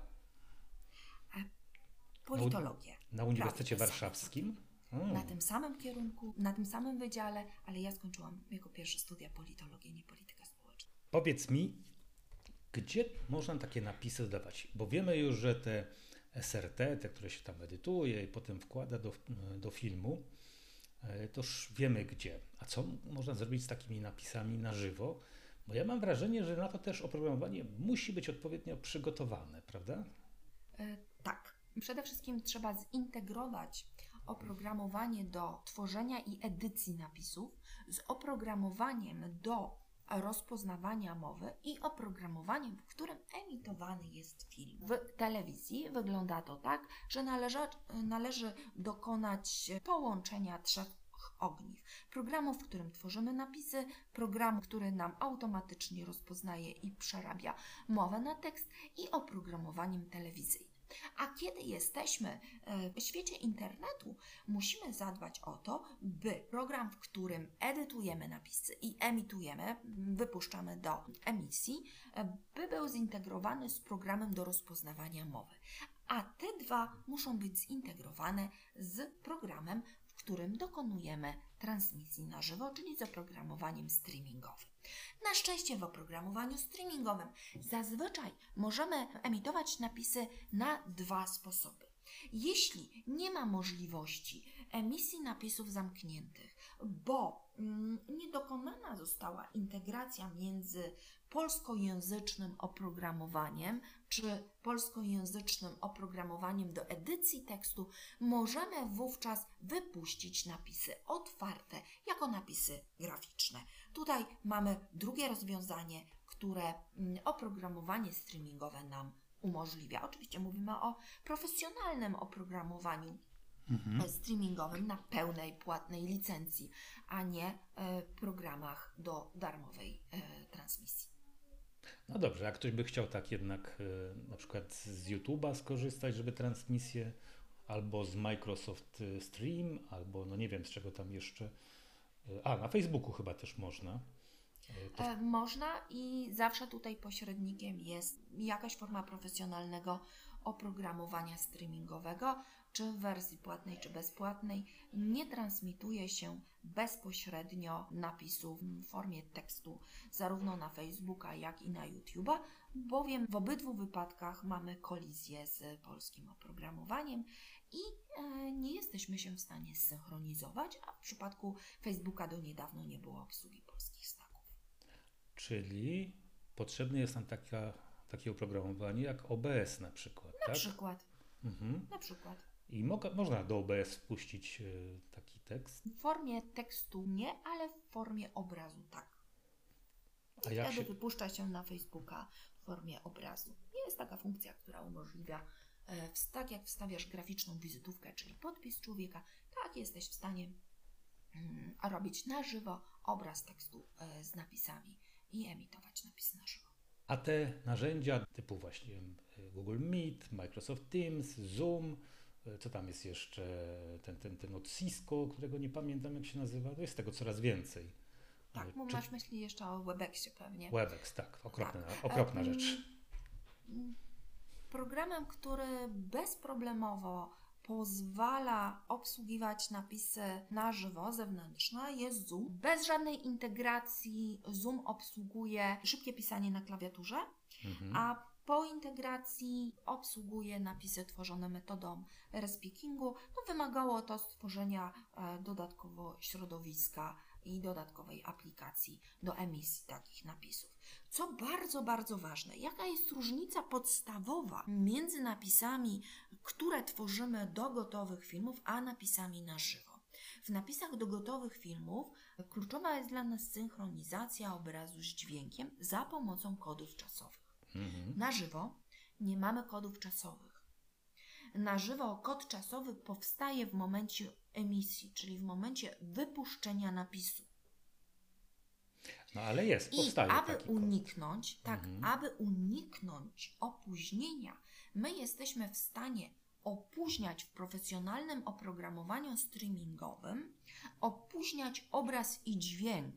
Politologię. Na Uniwersytecie te same Warszawskim? Studia. Mm. Na tym samym kierunku, na tym samym wydziale, ale ja skończyłam jako pierwsze studia politologię, nie politykę społeczną. Powiedz mi, gdzie można takie napisy zdawać? Bo wiemy już, że te SRT, te, które się tam edytuje i potem wkłada do, do filmu, e, to już wiemy gdzie. A co można zrobić z takimi napisami na żywo? Bo ja mam wrażenie, że na to też oprogramowanie musi być odpowiednio przygotowane, prawda? E, tak. Przede wszystkim trzeba zintegrować oprogramowanie do tworzenia i edycji napisów z oprogramowaniem do rozpoznawania mowy i oprogramowaniem, w którym emitowany jest film. W telewizji wygląda to tak, że należy, należy dokonać połączenia trzech ogniw. Programu, w którym tworzymy napisy, programu, który nam automatycznie rozpoznaje i przerabia mowę na tekst i oprogramowaniem telewizyjnym. A kiedy jesteśmy e, w świecie internetu, musimy zadbać o to, by program, w którym edytujemy napisy i emitujemy, wypuszczamy do emisji, e, by był zintegrowany z programem do rozpoznawania mowy. A te dwa muszą być zintegrowane z programem, którym dokonujemy transmisji na żywo, czyli z oprogramowaniem streamingowym. Na szczęście w oprogramowaniu streamingowym zazwyczaj możemy emitować napisy na dwa sposoby. Jeśli nie ma możliwości emisji napisów zamkniętych, bo mm, nie dokonana została integracja między polskojęzycznym oprogramowaniem czy polskojęzycznym oprogramowaniem do edycji tekstu, możemy wówczas wypuścić napisy otwarte jako napisy graficzne. Tutaj mamy drugie rozwiązanie, które mm, oprogramowanie streamingowe nam umożliwia. Oczywiście mówimy o profesjonalnym oprogramowaniu e, streamingowym na pełnej płatnej licencji, a nie e, programach do darmowej e, transmisji. No dobrze, jak ktoś by chciał tak jednak na przykład z YouTube'a skorzystać, żeby transmisję, albo z Microsoft Stream, albo no nie wiem z czego tam jeszcze. A, na Facebooku chyba też można. To Można i zawsze tutaj pośrednikiem jest jakaś forma profesjonalnego oprogramowania streamingowego, czy w wersji płatnej, czy bezpłatnej. Nie transmituje się bezpośrednio napisów w formie tekstu, zarówno na Facebooka, jak i na YouTube'a, bowiem w obydwu wypadkach mamy kolizję z polskim oprogramowaniem i e, nie jesteśmy się w stanie zsynchronizować, a w przypadku Facebooka do niedawno nie było obsługi polskich znaków. Czyli potrzebne jest nam taka, takie oprogramowanie jak OBS na przykład, Na tak? przykład, Mhm. na przykład. I moga, można do OBS wpuścić e, taki tekst. W formie tekstu nie, ale w formie obrazu tak. A I jak wtedy się, wypuszcza się na Facebooka w formie obrazu. Jest taka funkcja, która umożliwia, e, tak jak wstawiasz graficzną wizytówkę, czyli podpis człowieka, tak jesteś w stanie mm, robić na żywo obraz tekstu e, z napisami i emitować napisy na żywo. a te narzędzia typu właśnie Google Meet, Microsoft Teams, Zoom, co tam jest jeszcze, ten, ten, ten od Cisco, którego nie pamiętam jak się nazywa, to jest tego coraz więcej. Tak, E, czy- masz myśli jeszcze o Webexie pewnie. Webex, tak, okropna, Tak. okropna Em, rzecz. Programem, który bezproblemowo pozwala obsługiwać napisy na żywo, zewnętrzne, jest Zoom. Bez żadnej integracji Zoom obsługuje szybkie pisanie na klawiaturze, Mhm. a po integracji obsługuje napisy tworzone metodą respeakingu. No, wymagało to stworzenia e, dodatkowo środowiska i dodatkowej aplikacji do emisji takich napisów. Co bardzo, bardzo ważne, jaka jest różnica podstawowa między napisami, które tworzymy do gotowych filmów, a napisami na żywo? W napisach do gotowych filmów kluczowa jest dla nas synchronizacja obrazu z dźwiękiem za pomocą kodów czasowych. Mhm. Na żywo nie mamy kodów czasowych. Na żywo kod czasowy powstaje w momencie emisji, czyli w momencie wypuszczenia napisu. No ale jest, I powstaje aby taki kod. uniknąć, tak, Mhm. aby uniknąć opóźnienia, my jesteśmy w stanie opóźniać w profesjonalnym oprogramowaniu streamingowym, opóźniać obraz i dźwięk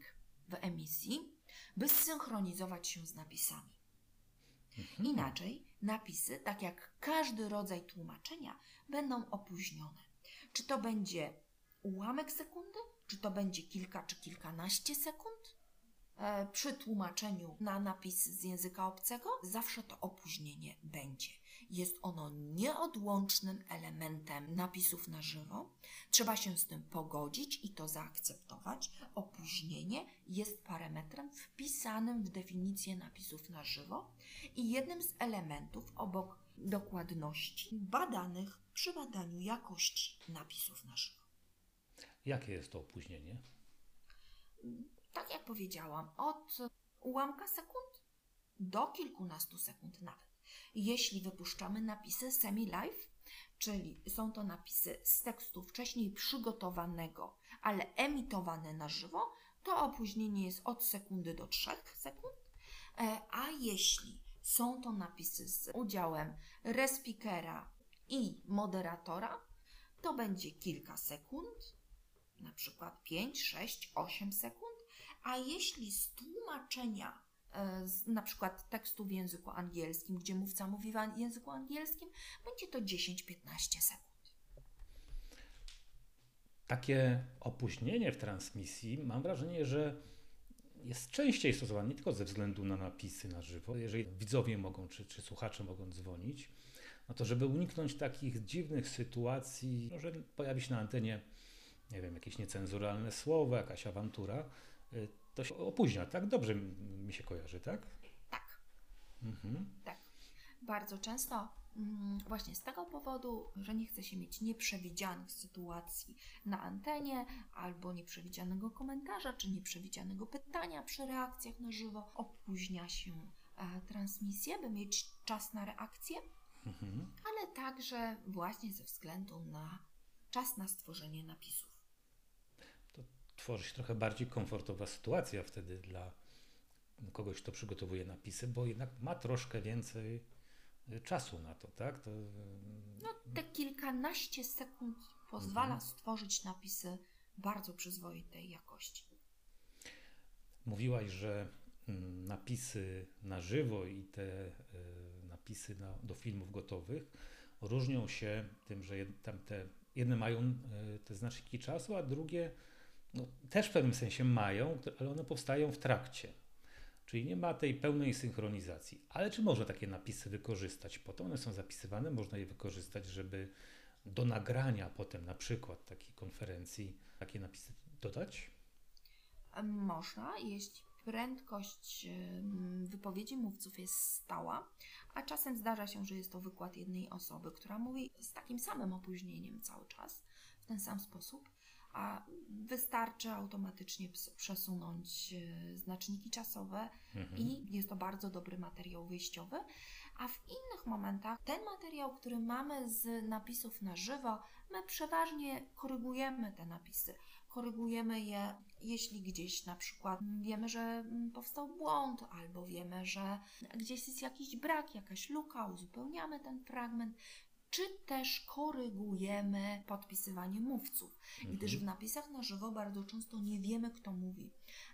w emisji, by zsynchronizować się z napisami. Mhm. Inaczej napisy, tak jak każdy rodzaj tłumaczenia, będą opóźnione. Czy to będzie ułamek sekundy, czy to będzie kilka czy kilkanaście sekund? E, przy tłumaczeniu na napis z języka obcego zawsze to opóźnienie będzie. Jest ono nieodłącznym elementem napisów na żywo. Trzeba się z tym pogodzić i to zaakceptować. Opóźnienie jest parametrem wpisanym w definicję napisów na żywo i jednym z elementów obok dokładności badanych przy badaniu jakości napisów na żywo. Jakie jest to opóźnienie? Tak jak powiedziałam, od ułamka sekund do kilkunastu sekund nawet. Jeśli wypuszczamy napisy semi-live, czyli są to napisy z tekstu wcześniej przygotowanego, ale emitowane na żywo, to opóźnienie jest od sekundy do 3 sekund. E, A jeśli są to napisy z udziałem respikera i moderatora, to będzie kilka sekund, na przykład 5, 6, 8 sekund. A jeśli z tłumaczenia z, na przykład tekstu w języku angielskim, gdzie mówca mówi w języku angielskim, będzie to 10-15 sekund. Takie opóźnienie w transmisji mam wrażenie, że jest częściej stosowane nie tylko ze względu na napisy na żywo. Jeżeli widzowie mogą, czy, czy słuchacze mogą dzwonić, no to żeby uniknąć takich dziwnych sytuacji, no, że pojawi się na antenie, nie wiem, jakieś niecenzuralne słowo, jakaś awantura, y, to się opóźnia, tak? Dobrze mi się kojarzy, tak? Tak, Mhm. tak. Bardzo często mm, właśnie z tego powodu, że nie chce się mieć nieprzewidzianych sytuacji na antenie, albo nieprzewidzianego komentarza, czy nieprzewidzianego pytania przy reakcjach na żywo, opóźnia się e, transmisję, by mieć czas na reakcję. Mhm. ale także właśnie ze względu na czas na stworzenie napisów. Tworzy się trochę bardziej komfortowa sytuacja wtedy dla kogoś, kto przygotowuje napisy, bo jednak ma troszkę więcej y, czasu na to, tak? To, No, te kilkanaście sekund pozwala Mhm. stworzyć napisy bardzo przyzwoitej jakości. Mówiłaś, że mm, napisy na żywo i te y, napisy na, do filmów gotowych różnią się tym, że jed, tam te, jedne mają y, te znaczniki czasu, a drugie no, też w pewnym sensie mają, ale one powstają w trakcie. Czyli nie ma tej pełnej synchronizacji. Ale czy można takie napisy wykorzystać? Potem one są zapisywane, można je wykorzystać, żeby do nagrania potem na przykład takiej konferencji takie napisy dodać? Można, jeśli prędkość wypowiedzi mówców jest stała, a czasem zdarza się, że jest to wykład jednej osoby, która mówi z takim samym opóźnieniem cały czas, w ten sam sposób, a wystarczy automatycznie przesunąć e, znaczniki czasowe Mhm. i jest to bardzo dobry materiał wyjściowy. A w innych momentach ten materiał, który mamy z napisów na żywo, my przeważnie korygujemy te napisy. Korygujemy je, jeśli gdzieś na przykład wiemy, że powstał błąd, albo wiemy, że gdzieś jest jakiś brak, jakaś luka, uzupełniamy ten fragment. Czy też korygujemy podpisywanie mówców, gdyż w napisach na żywo bardzo często nie wiemy, kto mówi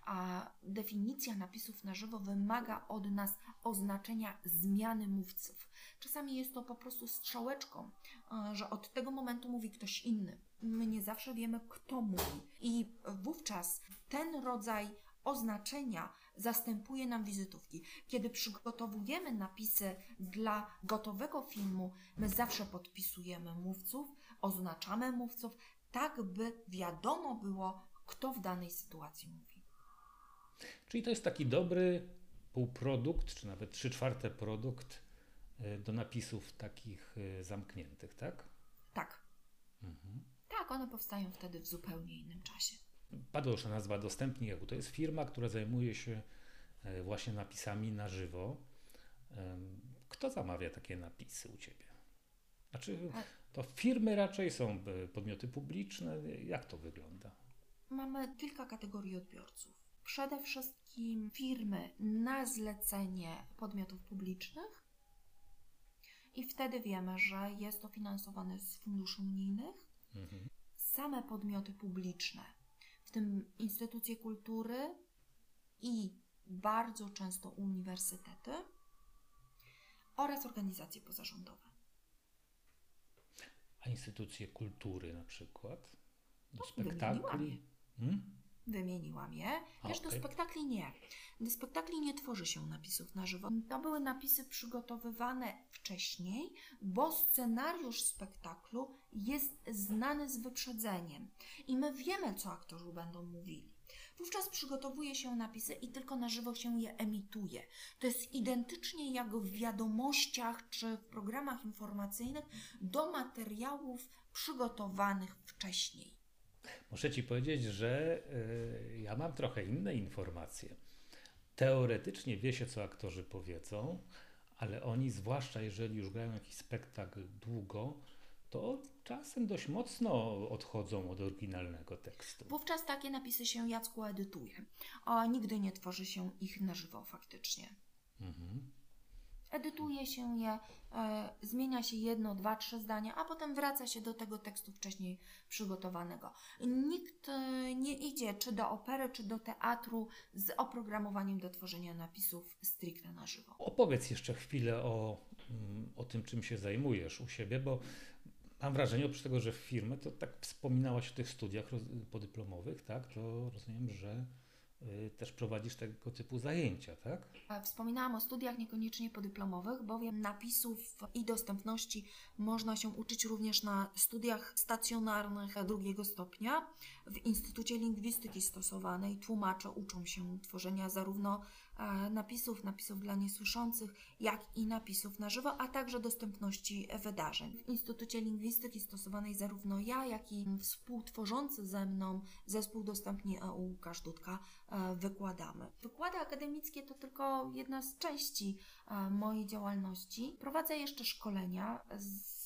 a definicja napisów na żywo wymaga od nas oznaczenia zmiany mówców. Czasami jest to po prostu strzałeczką, e, że od tego momentu mówi ktoś inny. My nie zawsze wiemy, kto mówi, i wówczas ten rodzaj oznaczenia zastępuje nam wizytówki. Kiedy przygotowujemy napisy dla gotowego filmu, my zawsze podpisujemy mówców, oznaczamy mówców, tak by wiadomo było, kto w danej sytuacji mówi. Czyli to jest taki dobry półprodukt, czy nawet trzy czwarte produkt y, do napisów takich y, zamkniętych, tak? Tak. Mhm. Tak, Tak, one powstają wtedy w zupełnie innym czasie. Padła już nazwa Dostępni EU. To jest firma, która zajmuje się e, właśnie napisami na żywo. Kto zamawia takie napisy u Ciebie? Znaczy, to firmy raczej są e, podmioty publiczne. Jak to wygląda? Mamy kilka kategorii odbiorców. Przede wszystkim firmy na zlecenie podmiotów publicznych. I wtedy wiemy, że jest to finansowane z funduszy unijnych. Mhm. Same podmioty publiczne, w tym instytucje kultury i bardzo często uniwersytety oraz organizacje pozarządowe. A instytucje kultury na przykład? Do no, spektakli? Hmm? Wymieniłam je. Wiesz, okay. do spektakli nie. Do spektakli nie tworzy się napisów na żywo. To były napisy przygotowywane wcześniej, bo scenariusz spektaklu jest znany z wyprzedzeniem i my wiemy, co aktorzy będą mówili. Wówczas przygotowuje się napisy i tylko na żywo się je emituje. To jest identycznie jak w wiadomościach czy w programach informacyjnych do materiałów przygotowanych wcześniej. Muszę Ci powiedzieć, że y, ja mam trochę inne informacje. Teoretycznie wie się, co aktorzy powiedzą, ale oni, zwłaszcza jeżeli już grają jakiś spektakl długo, to czasem dość mocno odchodzą od oryginalnego tekstu. Wówczas takie napisy się Jacku edytuje, a nigdy nie tworzy się ich na żywo faktycznie. Mhm. Edytuje się je, e, zmienia się jedno, dwa, trzy zdania, a potem wraca się do tego tekstu wcześniej przygotowanego. Nikt e, nie idzie czy do opery, czy do teatru z oprogramowaniem do tworzenia napisów stricte na żywo. Opowiedz jeszcze chwilę o, mm, o tym, czym się zajmujesz u siebie, bo mam wrażenie, oprócz tego, że w firmę, to tak wspominałaś o tych studiach podyplomowych, tak? To rozumiem, że też prowadzisz tego typu zajęcia, tak? Wspominałam o studiach niekoniecznie podyplomowych, bowiem napisów i dostępności można się uczyć również na studiach stacjonarnych drugiego stopnia. W Instytucie Lingwistyki Stosowanej tłumacze uczą się tworzenia zarówno napisów, napisów dla niesłyszących, jak i napisów na żywo, a także dostępności wydarzeń. W Instytucie Lingwistyki Stosowanej zarówno ja, jak i współtworzący ze mną zespół Dostępni EU Łukasz Dudka e, wykładamy. Wykłady akademickie to tylko jedna z części e, mojej działalności. Prowadzę jeszcze szkolenia z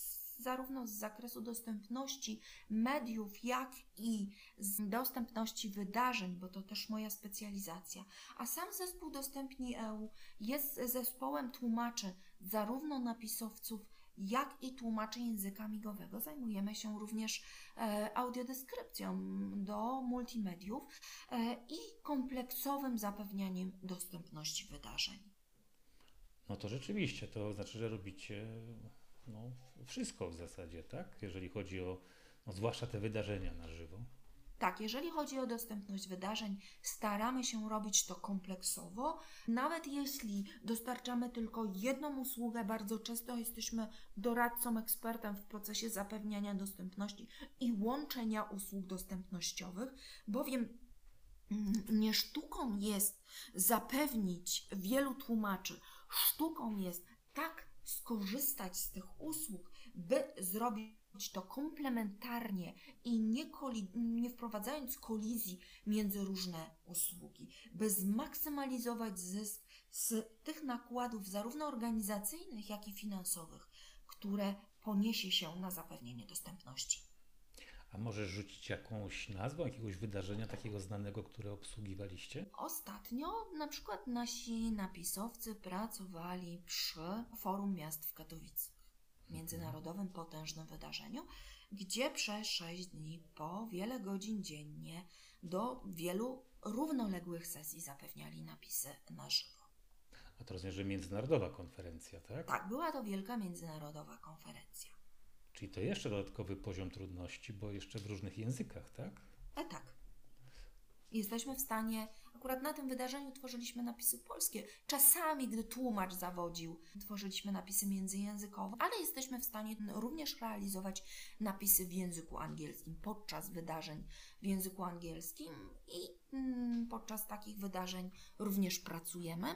zarówno z zakresu dostępności mediów, jak i z dostępności wydarzeń, bo to też moja specjalizacja. A sam zespół Dostępni EU jest zespołem tłumaczy, zarówno napisowców, jak i tłumaczy języka migowego. Zajmujemy się również e, audiodeskrypcją do multimediów e, i kompleksowym zapewnianiem dostępności wydarzeń. No to rzeczywiście, to znaczy, że robicie no, wszystko w zasadzie, tak? Jeżeli chodzi o, no, zwłaszcza te wydarzenia na żywo. Tak, jeżeli chodzi o dostępność wydarzeń, staramy się robić to kompleksowo. Nawet jeśli dostarczamy tylko jedną usługę, bardzo często jesteśmy doradcą, ekspertem w procesie zapewniania dostępności i łączenia usług dostępnościowych, bowiem mm, nie sztuką jest zapewnić wielu tłumaczy, sztuką jest tak skorzystać z tych usług, by zrobić to komplementarnie i nie, nie wprowadzając kolizji między różne usługi, by zmaksymalizować zysk z tych nakładów, zarówno organizacyjnych, jak i finansowych, które poniesie się na zapewnienie dostępności. A możesz rzucić jakąś nazwę jakiegoś wydarzenia takiego znanego, które obsługiwaliście? Ostatnio na przykład nasi napisowcy pracowali przy Forum Miast w Katowicach, międzynarodowym potężnym wydarzeniu, gdzie przez 6 dni po wiele godzin dziennie do wielu równoległych sesji zapewniali napisy na żywo. A to rozumiem, że międzynarodowa konferencja, tak? Tak, była to wielka międzynarodowa konferencja. Czyli to jeszcze dodatkowy poziom trudności, bo jeszcze w różnych językach, tak? E tak. Jesteśmy w stanie, akurat na tym wydarzeniu tworzyliśmy napisy polskie. Czasami, gdy tłumacz zawodził, tworzyliśmy napisy międzyjęzykowe, ale jesteśmy w stanie również realizować napisy w języku angielskim podczas wydarzeń w języku angielskim i mm, podczas takich wydarzeń również pracujemy,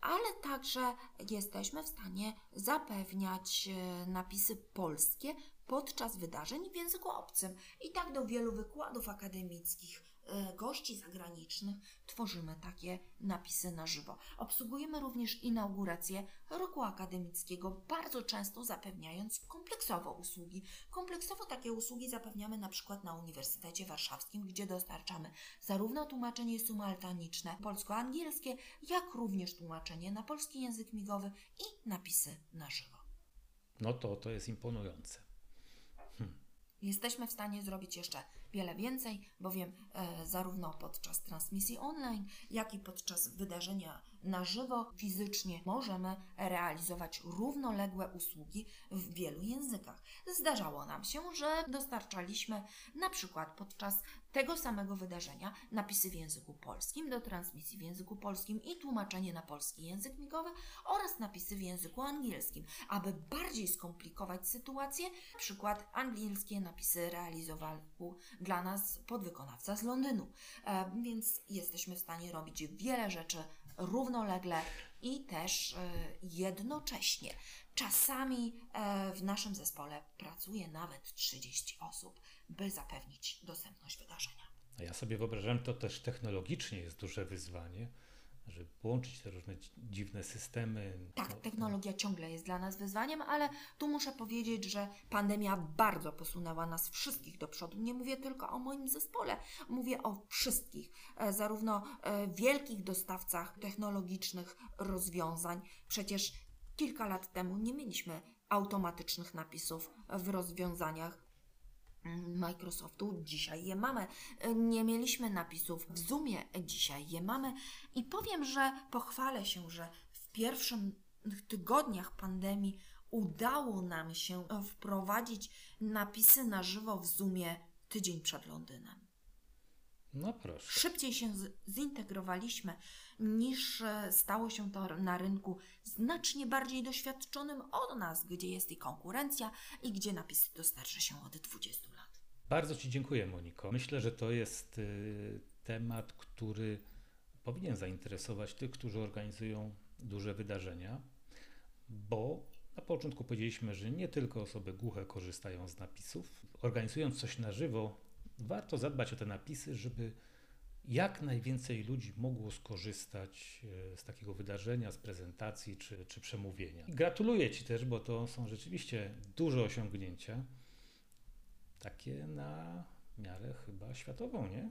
ale także jesteśmy w stanie zapewniać e, napisy polskie podczas wydarzeń w języku obcym. I tak do wielu wykładów akademickich, gości zagranicznych tworzymy takie napisy na żywo. Obsługujemy również inaugurację roku akademickiego, bardzo często zapewniając kompleksowo usługi. Kompleksowo takie usługi zapewniamy na przykład na Uniwersytecie Warszawskim, gdzie dostarczamy zarówno tłumaczenie symultaniczne polsko-angielskie, jak również tłumaczenie na polski język migowy i napisy na żywo. No to to jest imponujące. Jesteśmy w stanie zrobić jeszcze wiele więcej, bowiem e, zarówno podczas transmisji online, jak i podczas wydarzenia na żywo fizycznie możemy realizować równoległe usługi w wielu językach. Zdarzało nam się, że dostarczaliśmy na przykład podczas tego samego wydarzenia napisy w języku polskim do transmisji w języku polskim i tłumaczenie na polski język migowy oraz napisy w języku angielskim. Aby bardziej skomplikować sytuację, na przykład angielskie napisy realizował dla nas podwykonawca z Londynu. E, więc jesteśmy w stanie robić wiele rzeczy równolegle i też e, jednocześnie. Czasami e, w naszym zespole pracuje nawet 30 osób, by zapewnić dostępność wydarzenia. Ja sobie wyobrażam, to też technologicznie jest duże wyzwanie, żeby połączyć te różne dziwne systemy. Tak, no, technologia ciągle jest dla nas wyzwaniem, ale tu muszę powiedzieć, że pandemia bardzo posunęła nas wszystkich do przodu. Nie mówię tylko o moim zespole, mówię o wszystkich, e, zarówno e, wielkich dostawcach technologicznych rozwiązań. Przecież kilka lat temu nie mieliśmy automatycznych napisów w rozwiązaniach Microsoftu, dzisiaj je mamy. Nie mieliśmy napisów w Zoomie, dzisiaj je mamy. I powiem, że pochwalę się, że w pierwszych tygodniach pandemii udało nam się wprowadzić napisy na żywo w Zoomie tydzień przed Londynem. No proszę. Szybciej się zintegrowaliśmy niż e, stało się to na rynku znacznie bardziej doświadczonym od nas, gdzie jest i konkurencja i gdzie napisy dostarcza się od 20 lat. Bardzo Ci dziękuję, Moniko. Myślę, że to jest y, temat, który powinien zainteresować tych, którzy organizują duże wydarzenia, bo na początku powiedzieliśmy, że nie tylko osoby głuche korzystają z napisów. Organizując coś na żywo, warto zadbać o te napisy, żeby jak najwięcej ludzi mogło skorzystać e, z takiego wydarzenia, z prezentacji czy, czy przemówienia. Gratuluję Ci też, bo to są rzeczywiście duże osiągnięcia, takie na miarę chyba światową, nie?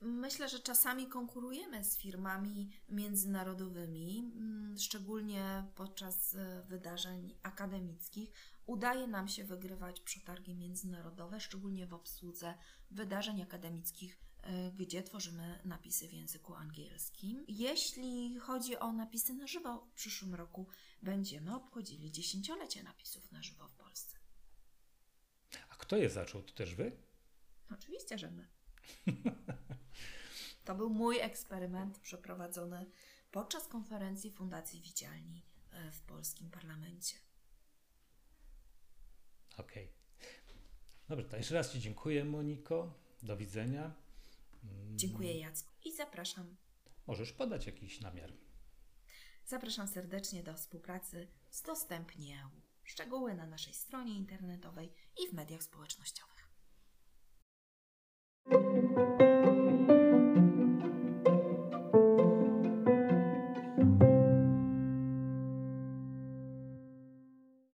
Myślę, że czasami konkurujemy z firmami międzynarodowymi, mm, szczególnie podczas e, wydarzeń akademickich. Udaje nam się wygrywać przetargi międzynarodowe, szczególnie w obsłudze wydarzeń akademickich, e, gdzie tworzymy napisy w języku angielskim. Jeśli chodzi o napisy na żywo, w przyszłym roku będziemy obchodzili dziesięciolecie napisów na żywo w Polsce. Kto je zaczął? To też wy? Oczywiście, że my. To był mój eksperyment przeprowadzony podczas konferencji Fundacji Widzialni e, w polskim parlamencie. Okej. Okay. Dobrze, to jeszcze raz Ci dziękuję, Moniko. Do widzenia. Mm. Dziękuję, Jacku. I zapraszam. Możesz podać jakiś namiar. Zapraszam serdecznie do współpracy z Dostępnie Szczegóły na naszej stronie internetowej i w mediach społecznościowych.